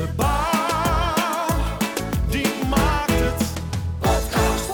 de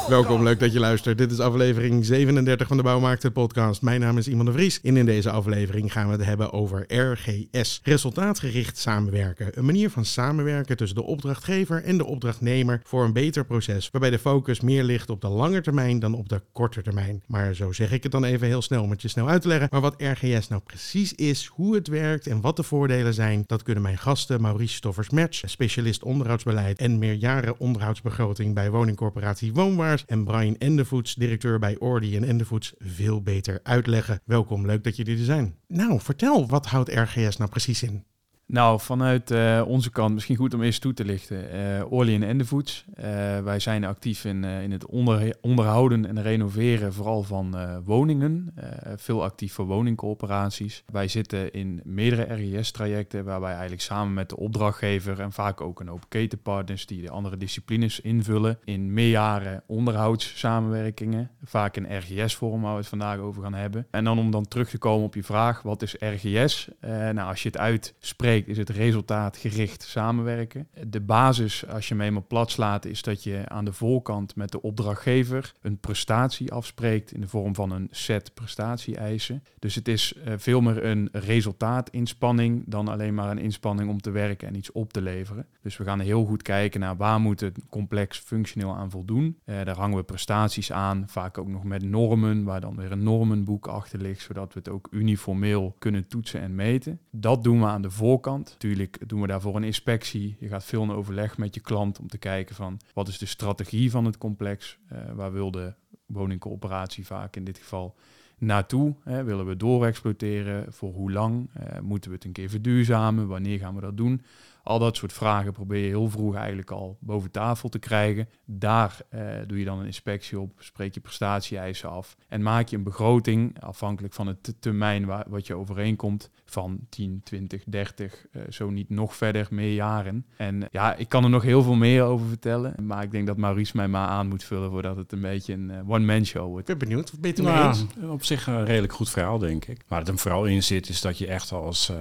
Welkom, leuk dat je luistert. Dit is aflevering 37 van de Bouwmarkten podcast. Mijn naam is Iman de Vries en in deze aflevering gaan we het hebben over RGS. Resultaatgericht samenwerken. Een manier van samenwerken tussen de opdrachtgever en de opdrachtnemer voor een beter proces, waarbij de focus meer ligt op de lange termijn dan op de korte termijn. Maar zo zeg ik het dan even heel snel om het je snel uit te leggen. Maar wat RGS nou precies is, hoe het werkt en wat de voordelen zijn, dat kunnen mijn gasten Maurice Stoffers-Match, specialist onderhoudsbeleid en meerjaren onderhoudsbegroting bij woningcorporatie Woonwaars en Brian Endevoets, directeur bij Ordi en Endevoets, veel beter uitleggen. Welkom, leuk dat jullie er zijn. Nou, vertel, wat houdt RGS nou precies in? Nou, vanuit uh, onze kant misschien goed om eerst toe te lichten. Uh, Orly en Endefoods. Uh, wij zijn actief in, in het onder, onderhouden en renoveren vooral van woningen. veel actief voor woningcoöperaties. Wij zitten in meerdere RIS-trajecten waarbij eigenlijk samen met de opdrachtgever en vaak ook een hoop ketenpartners die de andere disciplines invullen in meerjaren onderhoudssamenwerkingen. Vaak in RGS-vorm waar we het vandaag over gaan hebben. En dan om dan terug te komen op je vraag, wat is RGS? nou, als je het uitspreekt is het resultaatgericht samenwerken. De basis, als je hem eenmaal plat slaat, is dat je aan de voorkant met de opdrachtgever een prestatie afspreekt in de vorm van een set prestatie-eisen. Dus het is uh, veel meer een resultaatinspanning dan alleen maar een inspanning om te werken en iets op te leveren. Dus we gaan heel goed kijken naar waar moet het complex functioneel aan voldoen. Uh, daar hangen we prestaties aan, vaak ook nog met normen, waar dan weer een normenboek achter ligt, zodat we het ook uniformeel kunnen toetsen en meten. Dat doen we aan de voorkant Natuurlijk doen we daarvoor een inspectie. Je gaat veel in overleg met je klant om te kijken van wat is de strategie van het complex. Uh, waar wil de woningcoöperatie vaak in dit geval naartoe? Hè? Willen we doorexploiteren? Voor hoe lang? Uh, moeten we het een keer verduurzamen? Wanneer gaan we dat doen? Al dat soort vragen probeer je heel vroeg eigenlijk al boven tafel te krijgen. Daar eh, doe je dan een inspectie op, spreek je prestatie-eisen af en maak je een begroting afhankelijk van het termijn waar, wat je overeenkomt van 10, 20, 30, uh, zo niet nog verder, meer jaren. En ja, ik kan er nog heel veel meer over vertellen, maar ik denk dat Maurice mij maar aan moet vullen voordat het een beetje een uh, one-man show wordt. Ik ben benieuwd, wat ben je nou, eens? Op zich een redelijk goed verhaal, denk ik. Waar het hem vooral in zit, is dat je echt als uh,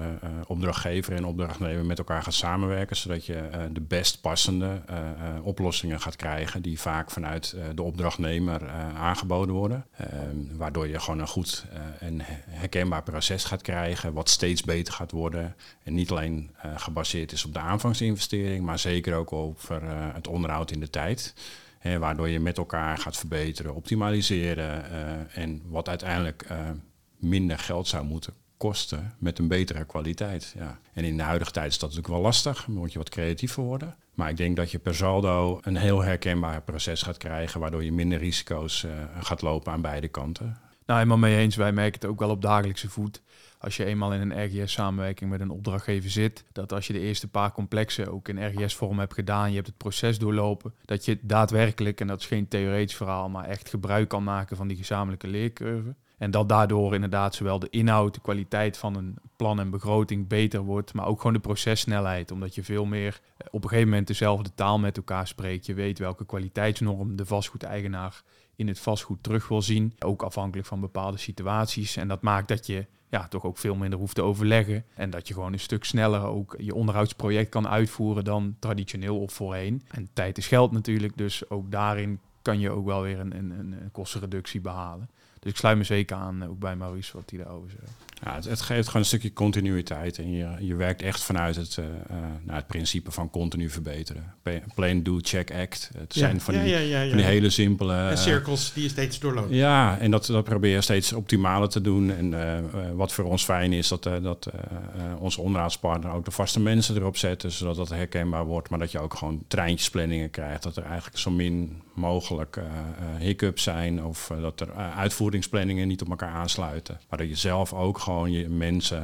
opdrachtgever en opdrachtnemer met elkaar gaat samenwerken samenwerken, zodat je uh, de best passende uh, uh, oplossingen gaat krijgen die vaak vanuit de opdrachtnemer aangeboden worden. Ehm, waardoor je gewoon een goed en herkenbaar proces gaat krijgen, wat steeds beter gaat worden. En niet alleen gebaseerd is op de aanvangsinvestering, maar zeker ook over het onderhoud in de tijd. Hè, waardoor je met elkaar gaat verbeteren, optimaliseren en wat uiteindelijk minder geld zou moeten kosten met een betere kwaliteit. Ja. En in de huidige tijd is dat natuurlijk wel lastig, moet je wat creatiever worden. Maar ik denk dat je per saldo een heel herkenbaar proces gaat krijgen, waardoor je minder risico's uh, gaat lopen aan beide kanten. Nou, helemaal mee eens. Wij merken het ook wel op dagelijkse voet. Als je eenmaal in een RGS-samenwerking met een opdrachtgever zit, dat als je de eerste paar complexen ook in RGS-vorm hebt gedaan, je hebt het proces doorlopen, dat je daadwerkelijk, en dat is geen theoretisch verhaal, maar echt gebruik kan maken van die gezamenlijke leercurve. En dat daardoor inderdaad zowel de inhoud, de kwaliteit van een plan en begroting beter wordt, maar ook gewoon de processnelheid. Omdat je veel meer eh, op een gegeven moment dezelfde taal met elkaar spreekt. Je weet welke kwaliteitsnorm de vastgoedeigenaar in het vastgoed terug wil zien. Ook afhankelijk van bepaalde situaties. En dat maakt dat je ja, toch ook veel minder hoeft te overleggen. En dat je gewoon een stuk sneller ook je onderhoudsproject kan uitvoeren dan traditioneel of voorheen. En tijd is geld natuurlijk, dus ook daarin kan je ook wel weer een, een, een kostenreductie behalen. Dus ik sluit me zeker aan, ook bij Maurice, wat hij daarover zegt. Ja, het, het, geeft gewoon een stukje continuïteit en je, je werkt echt vanuit het, uh, nou, het principe van continu verbeteren. Plain, do, check, act. Het ja, zijn van, ja, die, ja, van die hele simpele... En cirkels die je steeds doorloopt. Ja, en dat, dat probeer je steeds optimaler te doen. En uh, wat voor ons fijn is, dat, dat onze onderhoudspartner ook de vaste mensen erop zetten, zodat dat herkenbaar wordt. Maar dat je ook gewoon treintjesplanningen krijgt. Dat er eigenlijk zo min mogelijk hiccups zijn of dat er uitvoeringsplanningen niet op elkaar aansluiten. Maar dat je zelf ook gewoon je mensen,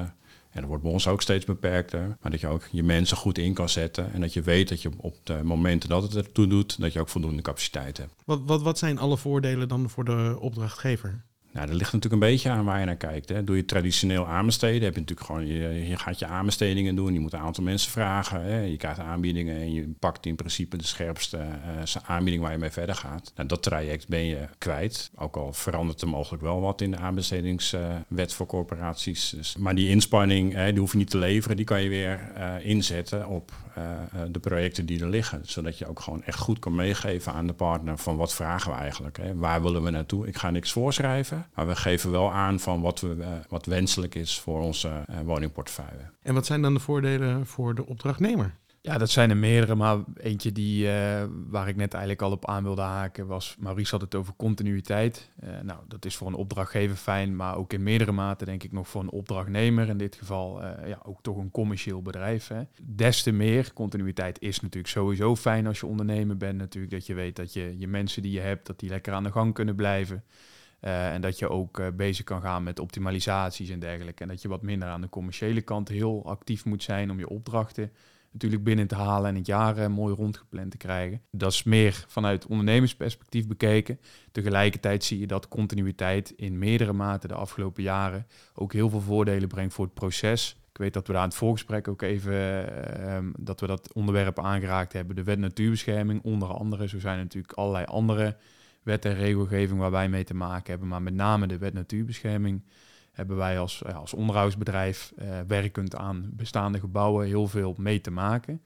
en dat wordt bij ons ook steeds beperkter, maar dat je ook je mensen goed in kan zetten en dat je weet dat je op de momenten dat het ertoe doet, dat je ook voldoende capaciteit hebt. Wat, wat, wat zijn alle voordelen dan voor de opdrachtgever? Nou, dat ligt natuurlijk een beetje aan waar je naar kijkt. Hè. Doe je traditioneel aanbesteden, heb je natuurlijk gewoon, je, gaat je aanbestedingen doen, je moet een aantal mensen vragen, hè. je krijgt aanbiedingen en je pakt in principe de scherpste uh, aanbieding waar je mee verder gaat. Nou, dat traject ben je kwijt, ook al verandert er mogelijk wel wat in de aanbestedingswet voor corporaties. Dus, maar die inspanning, hè, die hoef je niet te leveren, die kan je weer uh, inzetten op de projecten die er liggen. Zodat je ook gewoon echt goed kan meegeven aan de partner van wat vragen we eigenlijk, hè. waar willen we naartoe. Ik ga niks voorschrijven. Maar we geven wel aan van wat, we, uh, wat wenselijk is voor onze woningportefeuille. En wat zijn dan de voordelen voor de opdrachtnemer? Ja, dat zijn er meerdere, maar eentje die, uh, waar ik net eigenlijk al op aan wilde haken was, Maurice had het over continuïteit. Uh, nou, dat is voor een opdrachtgever fijn, maar ook in meerdere mate denk ik nog voor een opdrachtnemer, in dit geval uh, ja, ook toch een commercieel bedrijf. Hè. Des te meer, continuïteit is natuurlijk sowieso fijn als je ondernemer bent natuurlijk, dat je weet dat je je mensen die je hebt, dat die lekker aan de gang kunnen blijven. En dat je ook bezig kan gaan met optimalisaties en dergelijke. En dat je wat minder aan de commerciële kant heel actief moet zijn om je opdrachten natuurlijk binnen te halen en het jaar uh, mooi rondgepland te krijgen. Dat is meer vanuit ondernemersperspectief bekeken. Tegelijkertijd zie je dat continuïteit in meerdere maten de afgelopen jaren ook heel veel voordelen brengt voor het proces. Ik weet dat we daar in het voorgesprek ook even um, dat we dat onderwerp aangeraakt hebben. De wet natuurbescherming onder andere. Zo zijn natuurlijk allerlei andere wet en regelgeving waar wij mee te maken hebben. Maar met name de wet natuurbescherming hebben wij als, ja, als onderhoudsbedrijf uh, werkend aan bestaande gebouwen heel veel mee te maken.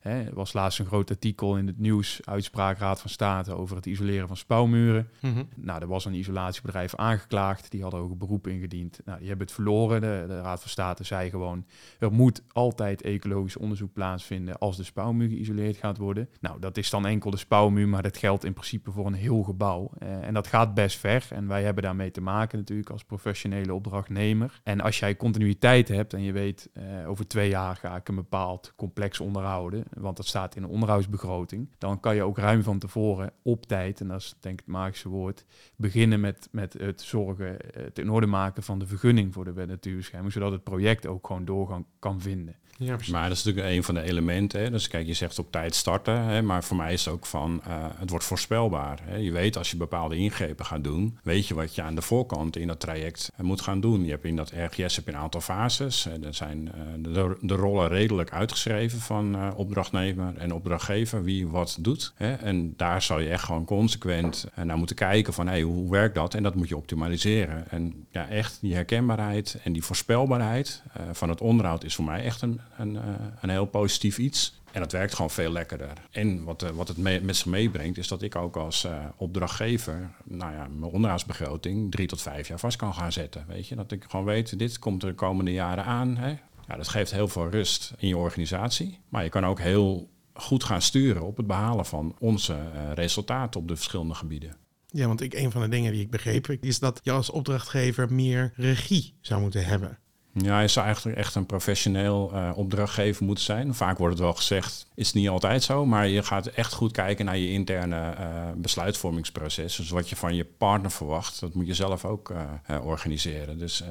Hè, er was laatst een groot artikel in het nieuws, uitspraak Raad van State over het isoleren van spouwmuren. Mhm. Mm -hmm. Nou, er was een isolatiebedrijf aangeklaagd, die hadden ook een beroep ingediend. Nou, die hebben het verloren. De, de, Raad van State zei gewoon, er moet altijd ecologisch onderzoek plaatsvinden als de spouwmuur geïsoleerd gaat worden. Nou, dat is dan enkel de spouwmuur, maar dat geldt in principe voor een heel gebouw. Uh, en dat gaat best ver en wij hebben daarmee te maken natuurlijk als professionele opdrachtnemer. En als jij continuïteit hebt en je weet, uh, over twee jaar ga ik een bepaald complex onderhouden, want dat staat in een onderhoudsbegroting, dan kan je ook ruim van tevoren op tijd, en dat is denk ik het magische woord, beginnen met, met het zorgen, het in orde maken van de vergunning voor de wet natuurbescherming, zodat het project ook gewoon doorgang kan vinden. Ja, maar dat is natuurlijk een van de elementen. Hè. Dus kijk, je zegt op tijd starten. Hè, maar voor mij is het ook van, uh, het wordt voorspelbaar. Hè. Je weet als je bepaalde ingrepen gaat doen, weet je wat je aan de voorkant in dat traject moet gaan doen. Je hebt in dat RGS een aantal fases. En er zijn uh, de, de, rollen redelijk uitgeschreven van opdrachtnemer en opdrachtgever, wie wat doet. Hè. En daar zal je echt gewoon consequent naar moeten kijken van, hoe werkt dat? En dat moet je optimaliseren. En ja, echt die herkenbaarheid en die voorspelbaarheid van het onderhoud is voor mij echt een een, uh, een heel positief iets. En dat werkt gewoon veel lekkerder. En wat, uh, wat het mee, met zich meebrengt, is dat ik ook als uh, opdrachtgever, nou ja, mijn onderhoudsbegroting drie tot vijf jaar vast kan gaan zetten. Weet je, dat ik gewoon weet, dit komt de komende jaren aan. Hè? Ja, dat geeft heel veel rust in je organisatie. Maar je kan ook heel goed gaan sturen op het behalen van onze resultaten op de verschillende gebieden. Ja, want ik, een van de dingen die ik begreep, is dat je als opdrachtgever meer regie zou moeten hebben. Ja, je zou eigenlijk echt een professioneel uh, opdrachtgever moeten zijn. Vaak wordt het wel gezegd, is het niet altijd zo, maar je gaat echt goed kijken naar je interne uh, besluitvormingsproces. Dus wat je van je partner verwacht, dat moet je zelf ook uh, organiseren. Dus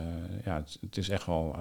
ja, het, het, is echt wel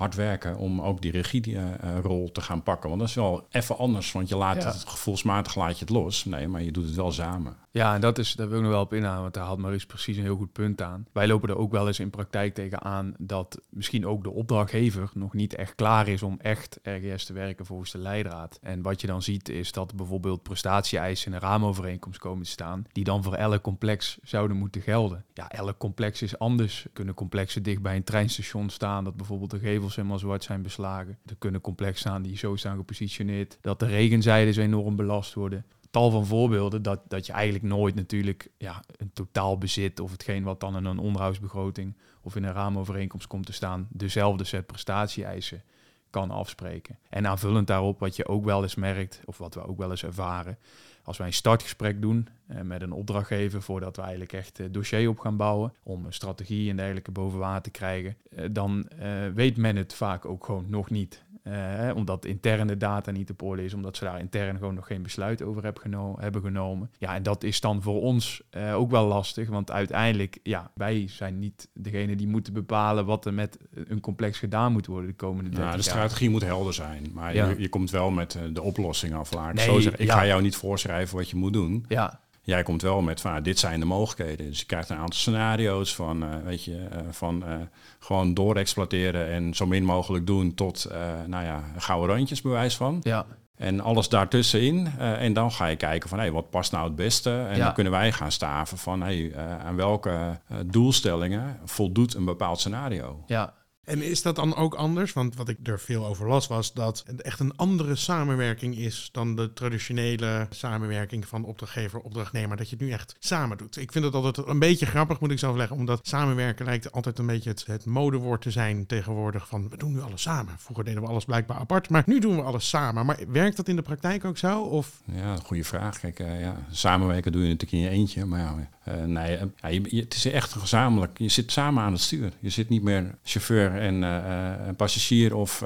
hard werken om ook die regierol uh, te gaan pakken. Want dat is wel even anders, want je laat ja. het gevoelsmatig laat je het los. Nee, maar je doet het wel samen. Ja, en dat is, daar wil ik nog wel op inhalen, want daar haalt Maurice precies een heel goed punt aan. Wij lopen er ook wel eens in praktijk tegen aan dat misschien ook de opdrachtgever nog niet echt klaar is om echt RGS te werken volgens de leidraad. En wat je dan ziet is dat bijvoorbeeld prestatie-eisen in een raamovereenkomst komen te staan, die dan voor elk complex zouden moeten gelden. Ja, elk complex is anders. Er kunnen complexen dicht bij een treinstation staan, dat bijvoorbeeld de gevels helemaal zwart zijn beslagen. Er kunnen complexen staan die zo staan gepositioneerd dat de regenzijdes enorm belast worden tal van voorbeelden dat, dat je eigenlijk nooit natuurlijk ja, een totaal bezit of hetgeen wat dan in een onderhoudsbegroting of in een raamovereenkomst komt te staan, dezelfde set prestatie-eisen kan afspreken. En aanvullend daarop, wat je ook wel eens merkt, of wat we ook wel eens ervaren, als wij een startgesprek doen eh, met een opdrachtgever voordat we eigenlijk echt het dossier op gaan bouwen om een strategie en dergelijke boven water te krijgen, eh, dan uh, weet men het vaak ook gewoon nog niet. Uh, omdat interne data niet op orde is, omdat ze daar intern gewoon nog geen besluit over heb geno hebben genomen. Ja, en dat is dan voor ons uh, ook wel lastig, want uiteindelijk, ja, wij zijn niet degene die moeten bepalen wat er met een complex gedaan moet worden de komende 30 ja, De strategie moet helder zijn, maar Ja. je, je komt wel met de oplossing af. Nee, zo. Ik ja. ga jou niet voorschrijven wat je moet doen. Ja, Jij komt wel met van, ah, dit zijn de mogelijkheden. Dus je krijgt een aantal scenario's van, eh, weet je, eh, van eh, gewoon doorexploiteren en zo min mogelijk doen tot, nou ja, gouden randjes bewijs van. Ja, En alles daartussenin. en dan ga je kijken van, hé, wat past nou het beste? En Ja. dan kunnen wij gaan staven van, hé, eh, aan welke doelstellingen voldoet een bepaald scenario. ja, En is dat dan ook anders? Want wat ik er veel over las was dat het echt een andere samenwerking is dan de traditionele samenwerking van opdrachtgever-opdrachtnemer. Dat je het nu echt samen doet. Ik vind het altijd een beetje grappig, moet ik zelf leggen, omdat samenwerken lijkt altijd een beetje het, modewoord te zijn tegenwoordig. Van we doen nu alles samen. Vroeger deden we alles blijkbaar apart, maar nu doen we alles samen. Maar werkt dat in de praktijk ook zo? Of Ja, goede vraag. Kijk, eh, ja, samenwerken doe je natuurlijk in je eentje. Maar ja, eh, nee, eh, ja, het is echt gezamenlijk. Je zit samen aan het stuur. Je zit niet meer chauffeur en eh, passagier of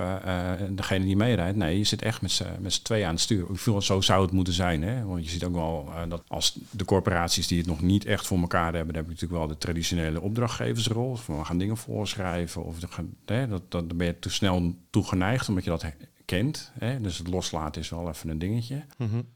degene die meerijdt. Nee, je zit echt met z'n tweeën aan het stuur. Ik voel, zo zou het moeten zijn. Hè? Want je ziet ook wel dat als de corporaties die het nog niet echt voor elkaar hebben, dan heb je natuurlijk wel de traditionele opdrachtgeversrol. Van we gaan dingen voorschrijven. Of hè, dat, dat, dan ben je te snel toegeneigd, omdat je dat kent. Hè? Dus het loslaten is wel even een dingetje.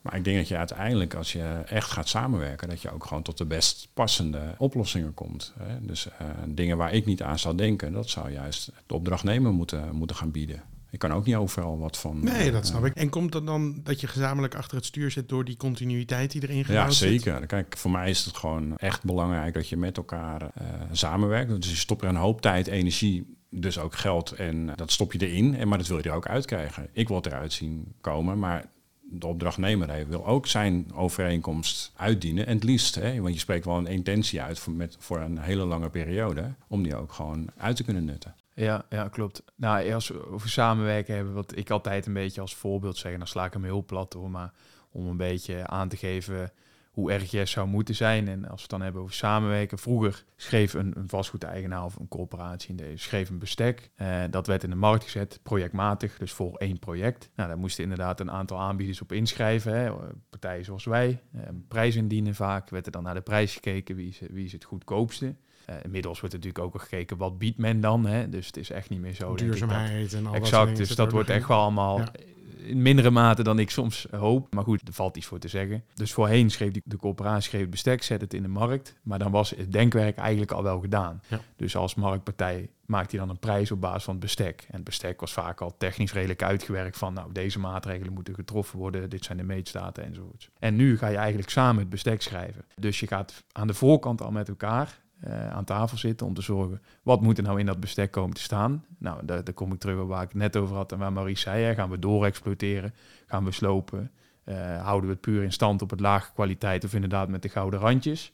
Maar ik denk dat je uiteindelijk, als je echt gaat samenwerken, dat je ook gewoon tot de best passende oplossingen komt. Hè? Dus eh, dingen waar ik niet aan zou denken, dat zou juist de opdrachtnemer moeten, moeten gaan bieden. Ik kan ook niet overal wat van. nee, dat eh, snap ik. En komt het dan dat je gezamenlijk achter het stuur zit door die continuïteit die erin Ja, gebouwd zit? zeker. Kijk, voor mij is het gewoon echt belangrijk dat je met elkaar eh, samenwerkt. Dus je stopt er een hoop tijd, energie, dus ook geld en dat stop je erin. En, maar dat wil je er ook uitkrijgen. Ik wil het eruit zien komen, maar de opdrachtnemer wil ook zijn overeenkomst uitdienen. En het liefst, hè, want je spreekt wel een intentie uit voor, met, voor een hele lange periode, om die ook gewoon uit te kunnen nutten. Ja, ja, klopt. Nou, als we over samenwerken hebben, wat ik altijd een beetje als voorbeeld zeg, dan sla ik hem heel plat door, maar om een beetje aan te geven hoe RGS zou moeten zijn. En als we het dan hebben over samenwerken, vroeger schreef een, een vastgoedeigenaar of een corporatie in deze, schreef een bestek. Eh, dat werd in de markt gezet, projectmatig, dus voor één project. Nou, daar moesten inderdaad een aantal aanbieders op inschrijven. Hè. Partijen zoals wij, een prijs indienen vaak, werd er dan naar de prijs gekeken, wie is, wie is het goedkoopste. Eh, inmiddels wordt natuurlijk ook al gekeken wat biedt men dan. Hè? Dus het is echt niet meer zo. denk ik, dat- Duurzaamheid en al Exact, dus dat er wordt echt wel allemaal Ja. In mindere mate dan ik soms hoop. Maar goed, er valt iets voor te zeggen. Dus voorheen schreef die, de corporatie schreef het bestek, zet het in de markt. Maar dan was het denkwerk eigenlijk al wel gedaan. Ja. Dus als marktpartij maakt hij dan een prijs op basis van het bestek. En het bestek was vaak al technisch redelijk uitgewerkt van... nou, deze maatregelen moeten getroffen worden, dit zijn de meetstaten enzovoorts. En nu ga je eigenlijk samen het bestek schrijven. Dus je gaat aan de voorkant al met elkaar eh, aan tafel zitten om te zorgen... wat moet er nou in dat bestek komen te staan? Nou, daar, daar kom ik terug op waar ik het net over had en waar Maurice zei. Hè, gaan we doorexploiteren? Gaan we slopen? Eh, houden we het puur in stand op het lage kwaliteit of inderdaad met de gouden randjes?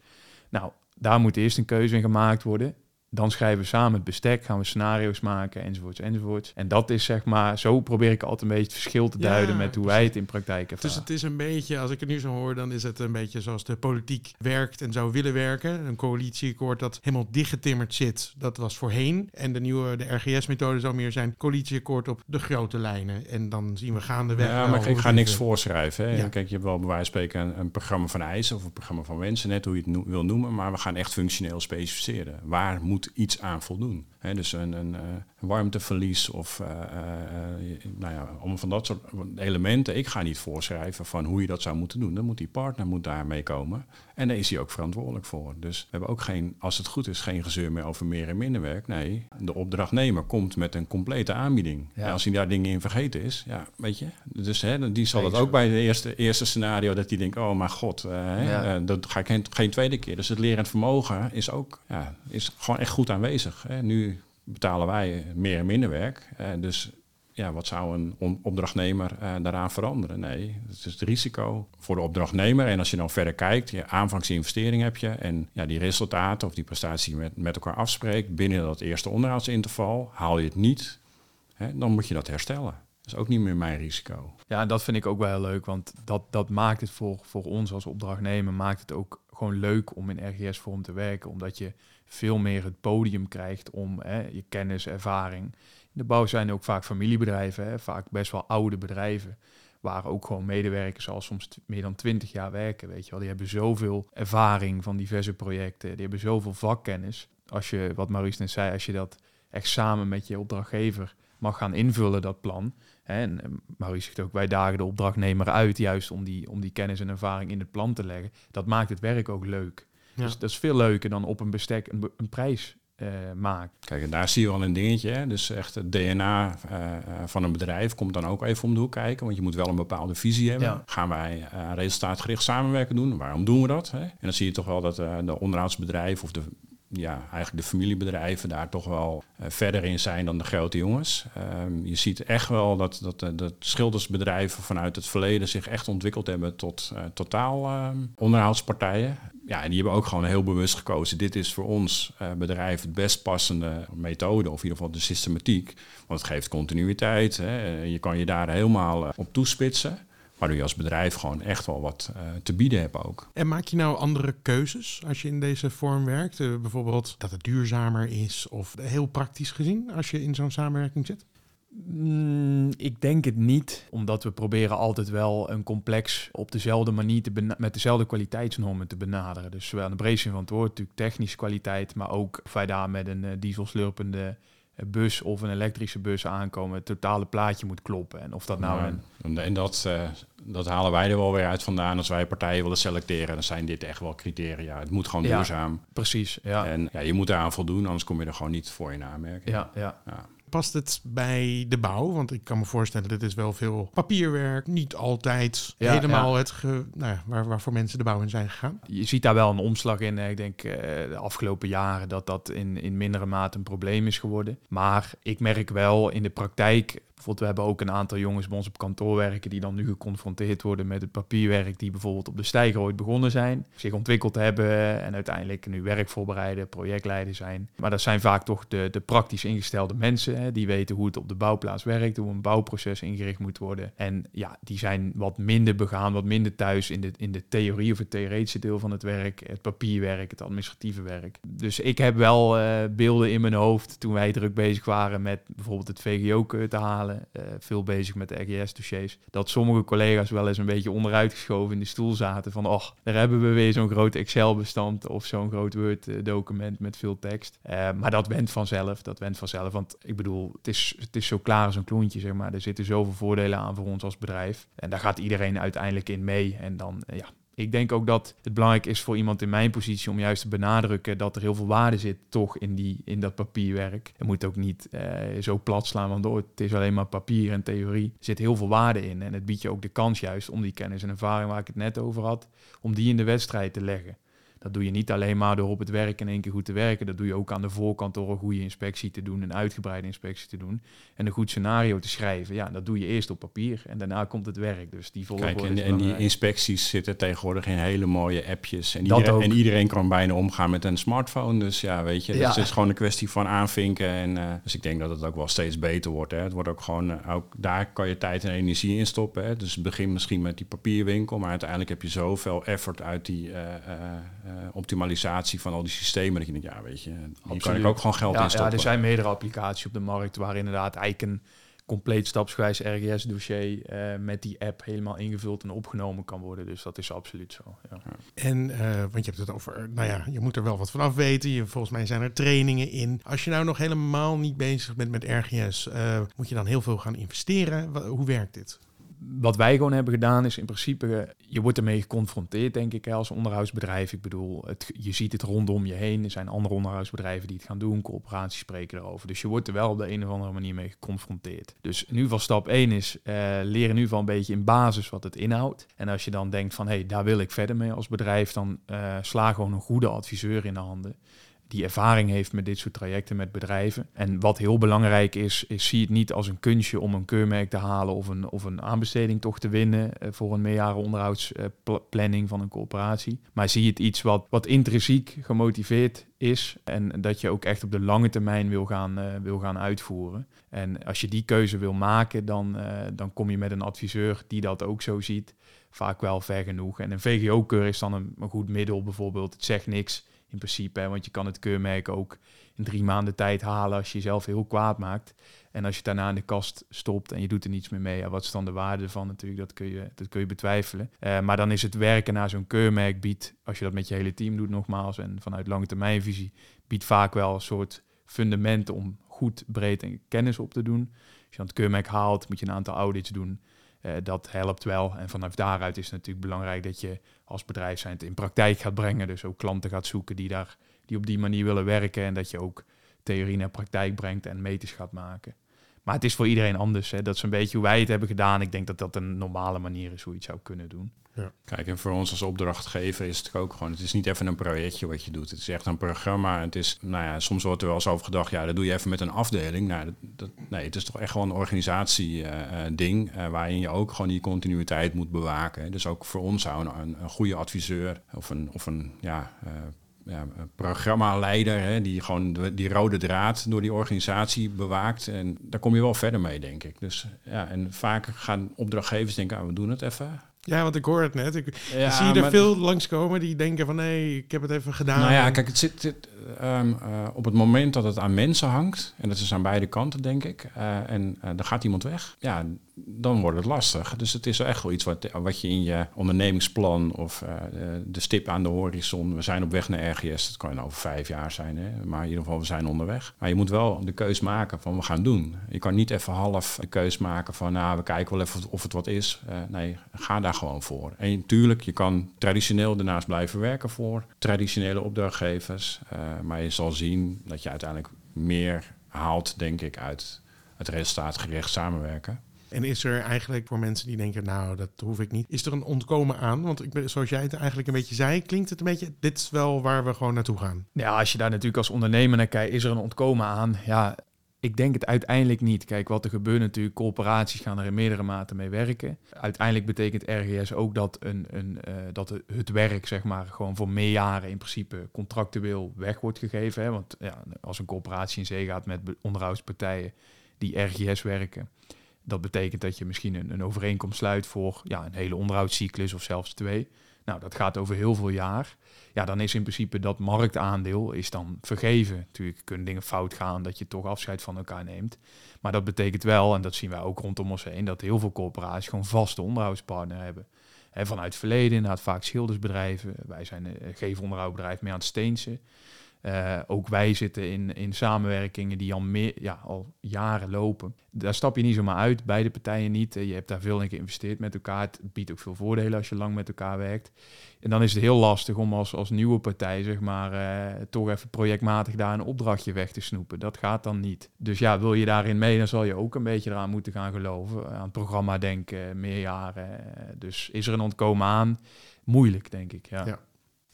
Nou, daar moet eerst een keuze in gemaakt worden. Dan schrijven we samen het bestek, gaan we scenario's maken, enzovoorts, enzovoorts. En dat is zeg maar, zo probeer ik altijd een beetje het verschil te Ja, duiden met hoe wij het in praktijk ervaren. Dus het is een beetje, als ik het nu zo hoor, dan is het een beetje zoals de politiek werkt en zou willen werken. Een coalitieakkoord dat helemaal dichtgetimmerd zit, dat was voorheen. En de nieuwe, de RGS-methode zou meer zijn coalitieakkoord op de grote lijnen. En dan zien we gaandeweg. Ja, maar ik, ga niks voorschrijven. Hè. Ja. Kijk, je hebt wel bij wijze van spreken een, een programma van eisen of een programma van wensen, net hoe je het wil noemen. Maar we gaan echt functioneel specificeren. Waar moet iets aan voldoen? Hè, dus een, een, eh, warmteverlies of eh, eh, eh, nou ja, om van dat soort elementen. Ik ga niet voorschrijven van hoe je dat zou moeten doen. Dan moet die partner moet daarmee komen. En daar is hij ook verantwoordelijk voor. Dus we hebben ook geen, als het goed is, geen gezeur meer over meer en minder werk. Nee, de opdrachtnemer komt met een complete aanbieding. Ja. En als hij daar dingen in vergeten is, ja, weet je. Dus hè, die zal dat ook bij het eerste, eerste scenario, dat hij denkt, oh mijn god, hè, Ja. dat ga ik geen, geen tweede keer. Dus het lerend vermogen is ook, ja, is gewoon echt goed aanwezig. Hè. Nu betalen wij meer en minder werk. eh, dus ja, wat zou een opdrachtnemer eh, daaraan veranderen? Nee, het is het risico voor de opdrachtnemer. En als je dan verder kijkt, je aanvangsinvestering heb je en ja, die resultaten of die prestatie met, met elkaar afspreekt binnen dat eerste onderhoudsinterval, haal je het niet, hè, dan moet je dat herstellen. Dat is ook niet meer mijn risico. Ja, en dat vind ik ook wel heel leuk, want dat, dat maakt het voor, voor ons als opdrachtnemer, maakt het ook gewoon leuk om in RGS-vorm te werken, omdat je veel meer het podium krijgt om hè, je kennis, ervaring. In de bouw zijn ook vaak familiebedrijven, hè, vaak best wel oude bedrijven, waar ook gewoon medewerkers al soms meer dan twintig jaar werken, weet je wel. Die hebben zoveel ervaring van diverse projecten, die hebben zoveel vakkennis. Als je, wat Maurice net zei, als je dat echt samen met je opdrachtgever mag gaan invullen, dat plan. En Maurice zegt ook, wij dagen de opdrachtnemer uit, juist om die, om die kennis en ervaring in het plan te leggen. Dat maakt het werk ook leuk. Ja. Dus dat is veel leuker dan op een bestek een, een prijs eh maken. Kijk, en daar zie je wel een dingetje. Hè? Dus echt het DNA eh, eh, van een bedrijf komt dan ook even om de hoek kijken. Want je moet wel een bepaalde visie hebben. Ja. Gaan wij eh, resultaatgericht samenwerken doen? Waarom doen we dat? Hè? En dan zie je toch wel dat eh, de onderhoudsbedrijven of de, ja, eigenlijk de familiebedrijven daar toch wel verder in zijn dan de grote jongens. Ehm, je ziet echt wel dat, dat, dat schildersbedrijven vanuit het verleden zich echt ontwikkeld hebben tot eh, totaal ehm, onderhoudspartijen. Ja, en die hebben ook gewoon heel bewust gekozen. Dit is voor ons eh, bedrijf het best passende methode, of in ieder geval de systematiek. Want het geeft continuïteit. Hè. Eh, Je kan je daar helemaal eh, op toespitsen. Waardoor je als bedrijf gewoon echt wel wat te bieden hebt ook. En maak je nou andere keuzes als je in deze vorm werkt? Bijvoorbeeld dat het duurzamer is of heel praktisch gezien als je in zo'n samenwerking zit? Mm, ik denk het niet, omdat we proberen altijd wel een complex op dezelfde manier te met dezelfde kwaliteitsnormen te benaderen. Dus zowel in de breedste van het woord, natuurlijk technische kwaliteit, maar ook of wij daar met een eh, dieselslurpende eh, bus of een elektrische bus aankomen, het totale plaatje moet kloppen. En of dat nou een en dat, eh, dat halen wij er wel weer uit vandaan. Als wij partijen willen selecteren, dan zijn dit echt wel criteria. Het moet gewoon Ja. duurzaam. precies, ja, En ja, je moet eraan voldoen, anders kom je er gewoon niet voor in aanmerking. ja, ja. Ja. Past het bij de bouw? Want ik kan me voorstellen, dit is wel veel papierwerk. Niet altijd Ja, helemaal het ge, nou ja, waar, waarvoor mensen de bouw in zijn gegaan. Je ziet daar wel een omslag in. Ik denk eh, de afgelopen jaren dat dat in, in mindere mate een probleem is geworden. Maar ik merk wel in de praktijk. Bijvoorbeeld, we hebben ook een aantal jongens bij ons op kantoor werken die dan nu geconfronteerd worden met het papierwerk die bijvoorbeeld op de stijger ooit begonnen zijn, zich ontwikkeld hebben en uiteindelijk nu werk voorbereiden, projectleider zijn. Maar dat zijn vaak toch de, de praktisch ingestelde mensen hè, die weten hoe het op de bouwplaats werkt, hoe een bouwproces ingericht moet worden. En ja, die zijn wat minder begaan, wat minder thuis in de, in de theorie of het theoretische deel van het werk, het papierwerk, het administratieve werk. Dus ik heb wel eh, beelden in mijn hoofd toen wij druk bezig waren met bijvoorbeeld het VGO te halen, eh, veel bezig met de RGS-dossiers, dat sommige collega's wel eens een beetje onderuitgeschoven in de stoel zaten van, och, daar hebben we weer zo'n groot Excel-bestand of zo'n groot Word-document met veel tekst. Eh, maar dat went vanzelf, dat went vanzelf, want ik bedoel, het is, het is zo klaar als een kloentje, zeg maar. Er zitten zoveel voordelen aan voor ons als bedrijf. En daar gaat iedereen uiteindelijk in mee. En dan, eh, ja, ik denk ook dat het belangrijk is voor iemand in mijn positie om juist te benadrukken dat er heel veel waarde zit toch in, die, in dat papierwerk. Je moet ook niet eh, zo plat slaan, want oh, het is alleen maar papier en theorie. Er zit heel veel waarde in en het biedt je ook de kans juist om die kennis en ervaring waar ik het net over had, om die in de wedstrijd te leggen. Dat doe je niet alleen maar door op het werk in één keer goed te werken. Dat doe je ook aan de voorkant door een goede inspectie te doen, een uitgebreide inspectie te doen en een goed scenario te schrijven. Ja, dat doe je eerst op papier en daarna komt het werk. Dus die volgorde Kijk, en, en die inspecties zitten tegenwoordig in hele mooie appjes. En Dat iedereen, ook. en iedereen kan bijna omgaan met een smartphone. Dus ja, weet je, Ja. het is gewoon een kwestie van aanvinken. En, eh, dus ik denk dat het ook wel steeds beter wordt. Hè. Het wordt ook gewoon, eh, ook daar kan je tijd en energie in stoppen. Hè. Dus het begint misschien met die papierwinkel. Maar uiteindelijk heb je zoveel effort uit die eh, optimalisatie van al die systemen. Dat je denkt, ja, weet je, hier kan ik ook gewoon geld ja, in stoppen. Ja, er zijn meerdere applicaties op de markt waar inderdaad eigenlijk een compleet stapsgewijs RGS-dossier eh, met die app helemaal ingevuld en opgenomen kan worden. Dus dat is absoluut zo. Ja. En, eh, want je hebt het over, nou ja, je moet er wel wat van af weten. Je, volgens mij zijn er trainingen in. Als je nou nog helemaal niet bezig bent met RGS, eh, moet je dan heel veel gaan investeren? Hoe werkt dit? Wat wij gewoon hebben gedaan is in principe, je wordt ermee geconfronteerd denk ik als onderhoudsbedrijf. Ik bedoel, je ziet het rondom je heen. Er zijn andere onderhoudsbedrijven die het gaan doen, coöperaties spreken erover. Dus je wordt er wel op de een of andere manier mee geconfronteerd. Dus in ieder geval stap 1 is eh, leren ieder geval een beetje in basis wat het inhoudt. En als je dan denkt van, hé, hey, daar wil ik verder mee als bedrijf, dan eh, sla gewoon een goede adviseur in de handen die ervaring heeft met dit soort trajecten met bedrijven. En wat heel belangrijk is, is zie het niet als een kunstje om een keurmerk te halen of een, of een aanbesteding toch te winnen eh, voor een meerjaren onderhoudsplanning van een corporatie. Maar zie het iets wat, wat intrinsiek gemotiveerd is en dat je ook echt op de lange termijn wil gaan, eh, wil gaan uitvoeren. En als je die keuze wil maken, dan, eh, dan kom je met een adviseur die dat ook zo ziet, vaak wel ver genoeg. En een VGO-keur is dan een goed middel bijvoorbeeld. Het zegt niks in principe, want je kan het keurmerk ook in drie maanden tijd halen als je jezelf heel kwaad maakt. En als je daarna in de kast stopt en je doet er niets meer mee, ja, wat is dan de waarde ervan natuurlijk? Dat kun je, dat kun je betwijfelen. Eh, maar dan is het werken naar zo'n keurmerk biedt, als je dat met je hele team doet nogmaals en vanuit lange termijnvisie, biedt vaak wel een soort fundament om goed breed en kennis op te doen. Als je aan het keurmerk haalt, moet je een aantal audits doen. Eh, dat helpt wel. En vanaf daaruit is het natuurlijk belangrijk dat je als bedrijf zijn het in praktijk gaat brengen. Dus ook klanten gaat zoeken die, daar, die op die manier willen werken. En dat je ook theorie naar praktijk brengt en meters gaat maken. Maar het is voor iedereen anders. Hè. Dat is een beetje hoe wij het hebben gedaan. Ik denk dat dat een normale manier is hoe je het zou kunnen doen. Kijk, en voor ons als opdrachtgever is het ook gewoon, het is niet even een projectje wat je doet. Het is echt een programma. Het is, nou ja, soms wordt er wel eens over gedacht, ja, dat doe je even met een afdeling. Nou, dat, dat, nee, het is toch echt gewoon een organisatie-ding, uh, waarin je ook gewoon die continuïteit moet bewaken. Dus ook voor ons zou een, een goede adviseur of een, of een ja, uh, ja, programmaleider, hè, die gewoon die rode draad door die organisatie bewaakt. En daar kom je wel verder mee, denk ik. Dus ja, en vaak gaan opdrachtgevers denken, ah, we doen het even. Ja, want ik hoor het net. Ik ja, zie je er veel langskomen die denken van nee, ik heb het even gedaan. Nou ja, kijk, het zit, um, uh, op het moment dat het aan mensen hangt, en dat is aan beide kanten, denk ik, uh, en uh, dan gaat iemand weg, ja, dan wordt het lastig. Dus het is echt wel iets wat, je in je ondernemingsplan of de stip aan de horizon, we zijn op weg naar RGS, dat kan over vijf jaar zijn, hè, maar in ieder geval we zijn onderweg. Maar je moet wel de keus maken van we gaan doen. Je kan niet even half de keus maken van nou, we kijken wel even of het wat is. nee, ga daar gewoon voor. En natuurlijk, je kan traditioneel daarnaast blijven werken voor traditionele opdrachtgevers. Uh, maar je zal zien dat je uiteindelijk meer haalt, denk ik, uit het resultaatgericht samenwerken. En is er eigenlijk voor mensen die denken, nou, dat hoef ik niet, is er een ontkomen aan? Want ik zoals jij het eigenlijk een beetje zei, klinkt het een beetje, dit is wel waar we gewoon naartoe gaan. Ja, als je daar natuurlijk als ondernemer naar kijkt, is er een ontkomen aan? Ja, ik denk het uiteindelijk niet. Kijk, wat er gebeurt natuurlijk, corporaties gaan er in meerdere maten mee werken. Uiteindelijk betekent RGS ook dat, een, een, uh, dat het werk, zeg maar, gewoon voor meerjaren in principe contractueel weg wordt gegeven. Hè? Want ja, als een corporatie in zee gaat met onderhoudspartijen die RGS werken, dat betekent dat je misschien een, een overeenkomst sluit voor ja, een hele onderhoudscyclus of zelfs twee. Nou, dat gaat over heel veel jaar. Ja, dan is in principe dat marktaandeel is dan vergeven. Natuurlijk kunnen dingen fout gaan dat je toch afscheid van elkaar neemt. Maar dat betekent wel, en dat zien wij ook rondom ons heen, dat heel veel corporaties gewoon vaste onderhoudspartner hebben. He, vanuit het verleden, inderdaad vaak schildersbedrijven. Wij zijn een geefonderhoudbedrijf mee aan het Steense. Uh, ook wij zitten in, in samenwerkingen die al, meer, ja, al jaren lopen. Daar stap je niet zomaar uit, beide partijen niet. Je hebt daar veel in geïnvesteerd met elkaar. Het biedt ook veel voordelen als je lang met elkaar werkt. En dan is het heel lastig om als, als nieuwe partij, zeg maar, uh, toch even projectmatig daar een opdrachtje weg te snoepen. Dat gaat dan niet. Dus ja, wil je daarin mee, dan zal je ook een beetje eraan moeten gaan geloven. Aan het programma denken, meerjaren. Dus is er een ontkomen aan? Moeilijk, denk ik. ja. ja.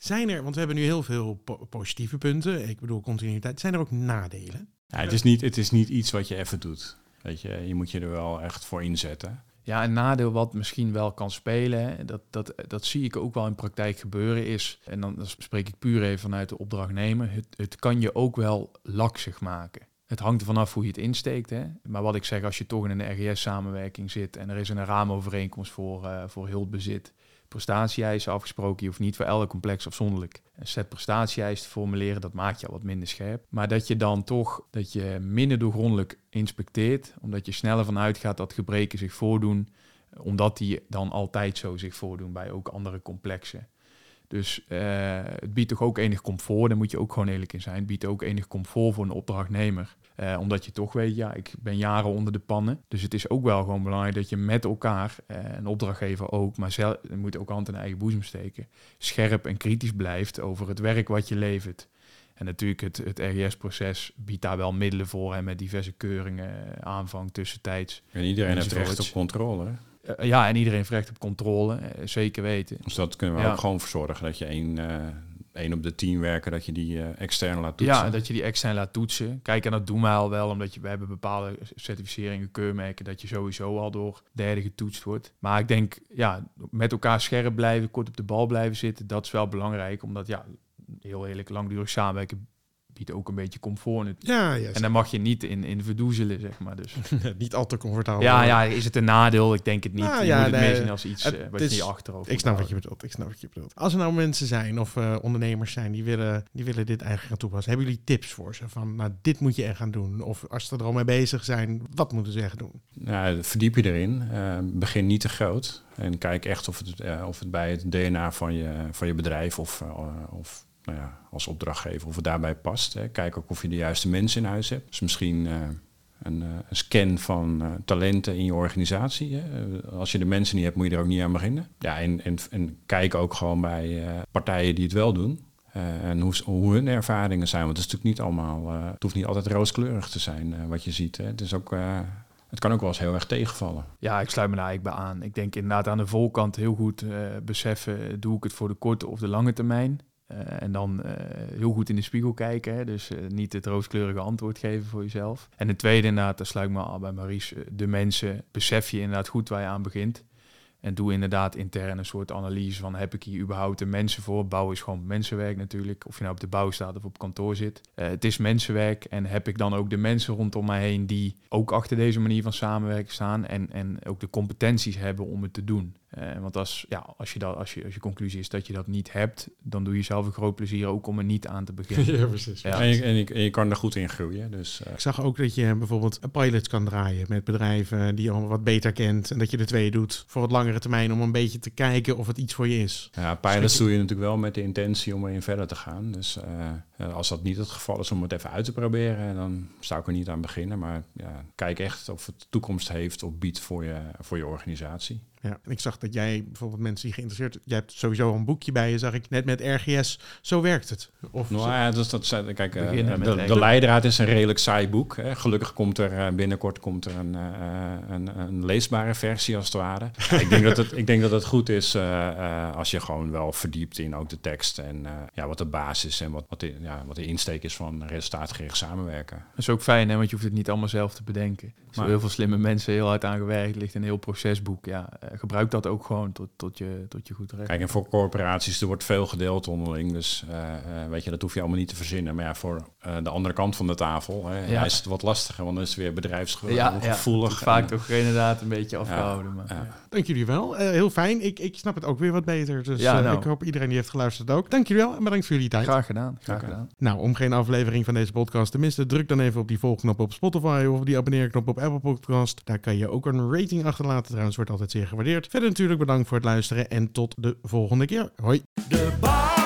Zijn er, want we hebben nu heel veel po positieve punten, ik bedoel continuïteit, zijn er ook nadelen? Ja, het, is niet, het is niet iets wat je even doet. Weet je, je moet je er wel echt voor inzetten. Ja, een nadeel wat misschien wel kan spelen, dat, dat, dat zie ik ook wel in praktijk gebeuren, is, en dan, spreek ik puur even vanuit de opdrachtnemer, het, het kan je ook wel laksig maken. Het hangt er vanaf hoe je het insteekt. Hè? Maar wat ik zeg, als je toch in een RGS-samenwerking zit en er is een raamovereenkomst voor, uh, voor hulpbezit, prestatie-eisen afgesproken. Je hoeft niet voor elk complex afzonderlijk een set prestatie-eisen te formuleren. Dat maakt je al wat minder scherp. Maar dat je dan toch dat je minder doorgrondelijk inspecteert, omdat je sneller vanuit gaat dat gebreken zich voordoen, omdat die dan altijd zo zich voordoen bij ook andere complexen. Dus uh, het biedt toch ook enig comfort, daar moet je ook gewoon eerlijk in zijn. Het biedt ook enig comfort voor een opdrachtnemer. Uh, omdat je toch weet, ja, ik ben jaren onder de pannen. Dus het is ook wel gewoon belangrijk dat je met elkaar, uh, een opdrachtgever ook, maar zelf, je moet ook hand in eigen boezem steken, scherp en kritisch blijft over het werk wat je levert. En natuurlijk, het, het RGS-proces biedt daar wel middelen voor en met diverse keuringen, aanvang, tussentijds. En iedereen heeft recht op controle. Hè? Uh, ja, en iedereen heeft recht op controle, zeker weten. Dus dat kunnen we ja. ook gewoon voor zorgen dat je één, uh, één op de tien werken, dat je die extern laat toetsen. Ja, dat je die extern laat toetsen. Kijk, en dat doen we al wel, omdat je, we hebben bepaalde certificeringen, keurmerken, dat je sowieso al door derde getoetst wordt. Maar ik denk, ja, met elkaar scherp blijven, kort op de bal blijven zitten, dat is wel belangrijk, omdat ja, heel eerlijk, langdurig samenwerken biedt ook een beetje comfort. Ja, ja, en dan mag je niet in, in verdoezelen, zeg maar. Dus. niet al te comfortabel. Ja, ja, is het een nadeel? Ik denk het niet. Nou, je ja, moet het als iets het, uh, wat is, je niet achterover Ik snap wat je bedoelt. Ik snap wat je bedoelt. Als er nou mensen zijn of uh, ondernemers zijn die willen, die willen dit eigenlijk gaan toepassen, hebben jullie tips voor ze? Van, nou, dit moet je echt gaan doen. Of als ze er al mee bezig zijn, wat moeten ze echt doen? Nou, verdiep je erin. Uh, begin niet te groot. En kijk echt of het, of het bij het DNA van je, van je bedrijf of, of nou ja, als opdrachtgever of het daarbij past. Hè. Kijk ook of je de juiste mensen in huis hebt. Dus misschien eh, een, eh, een scan van eh, talenten in je organisatie. Hè. Als je de mensen niet hebt, moet je er ook niet aan beginnen. Ja, en, en, en kijk ook gewoon bij partijen die het wel doen. En hoe, hoe hun ervaringen zijn. Want het is natuurlijk niet allemaal. het hoeft niet altijd rooskleurig te zijn wat je ziet. Hè. Het, is ook, het kan ook wel eens heel erg tegenvallen. Ja, ik sluit me daar eigenlijk bij aan. Ik denk inderdaad aan de voorkant heel goed beseffen, doe ik het voor de korte of de lange termijn? Eh, en dan eh, heel goed in de spiegel kijken. Hè? Dus eh, niet het rooskleurige antwoord geven voor jezelf. En de tweede inderdaad, daar sluit ik me al bij Maries. de mensen, besef je inderdaad goed waar je aan begint. En doe inderdaad intern een soort analyse van heb ik hier überhaupt de mensen voor. Bouw is gewoon mensenwerk natuurlijk. Of je nou op de bouw staat of op kantoor zit. Het is mensenwerk en heb ik dan ook de mensen rondom mij heen die ook achter deze manier van samenwerken staan. En, en ook de competenties hebben om het te doen. Eh, want als, ja, als, je dat, als, je, als je conclusie is dat je dat niet hebt, dan doe je zelf een groot plezier ook om er niet aan te beginnen. ja, precies. Ja. En, je, en, je, en je kan er goed in groeien. Dus eh, Ik zag ook dat je bijvoorbeeld pilots kan draaien met bedrijven die je al wat beter kent. En dat je de twee doet voor wat langere termijn om een beetje te kijken of het iets voor je is. ja, pilots doe je natuurlijk wel met de intentie om erin verder te gaan. Dus eh, eh, als dat niet het geval is om het even uit te proberen, dan zou ik er niet aan beginnen. Maar ja, kijk echt of het toekomst heeft of biedt voor je, voor je organisatie. Ja, en ik zag dat jij bijvoorbeeld mensen die geïnteresseerd... Jij hebt sowieso een boekje bij je, zag ik net met RGS. Zo werkt het. Of Nou ja, dus dat zijn, kijk, eh, de, leidraad is een redelijk saai boek. Hè. Gelukkig komt er eh, binnenkort komt er een, eh, een, een leesbare versie als het ware. ik, denk dat het, ik denk dat het goed is eh, eh, als je gewoon wel verdiept in ook de tekst en eh, ja, wat de basis en wat, wat, de, ja, wat de insteek is van resultaatgericht samenwerken. Dat is ook fijn, hè, want je hoeft het niet allemaal zelf te bedenken. Er zijn Maar- heel veel slimme mensen heel hard aan gewerkt. Er ligt een heel procesboek. Ja, gebruik dat ook gewoon tot, tot, je, tot je goed recht. Kijk, en voor corporaties, er wordt veel gedeeld onderling. Dus eh, eh, weet je, dat hoef je allemaal niet te verzinnen. Maar ja, voor eh, de andere kant van de tafel hè, Ja. is het wat lastiger. Want dan is het weer ja, ja, bedrijfsgevoelig. vaak En, toch inderdaad een beetje afgehouden. maar, ja. Dank jullie wel. Eh, heel fijn. Ik, ik snap het ook weer wat beter. Dus Ja, eh, nou. ik hoop iedereen die heeft geluisterd ook. Dank jullie wel en bedankt voor jullie tijd. Graag gedaan, graag gedaan. Nou, om geen aflevering van deze podcast te missen, druk dan even op die volgknop op Spotify of op die abonneerknop op Apple Podcast. Daar kan je ook een rating achterlaten. Trouwens, wordt altijd zeer gewaardeerd. Verder natuurlijk bedankt voor het luisteren en tot de volgende keer. Hoi. De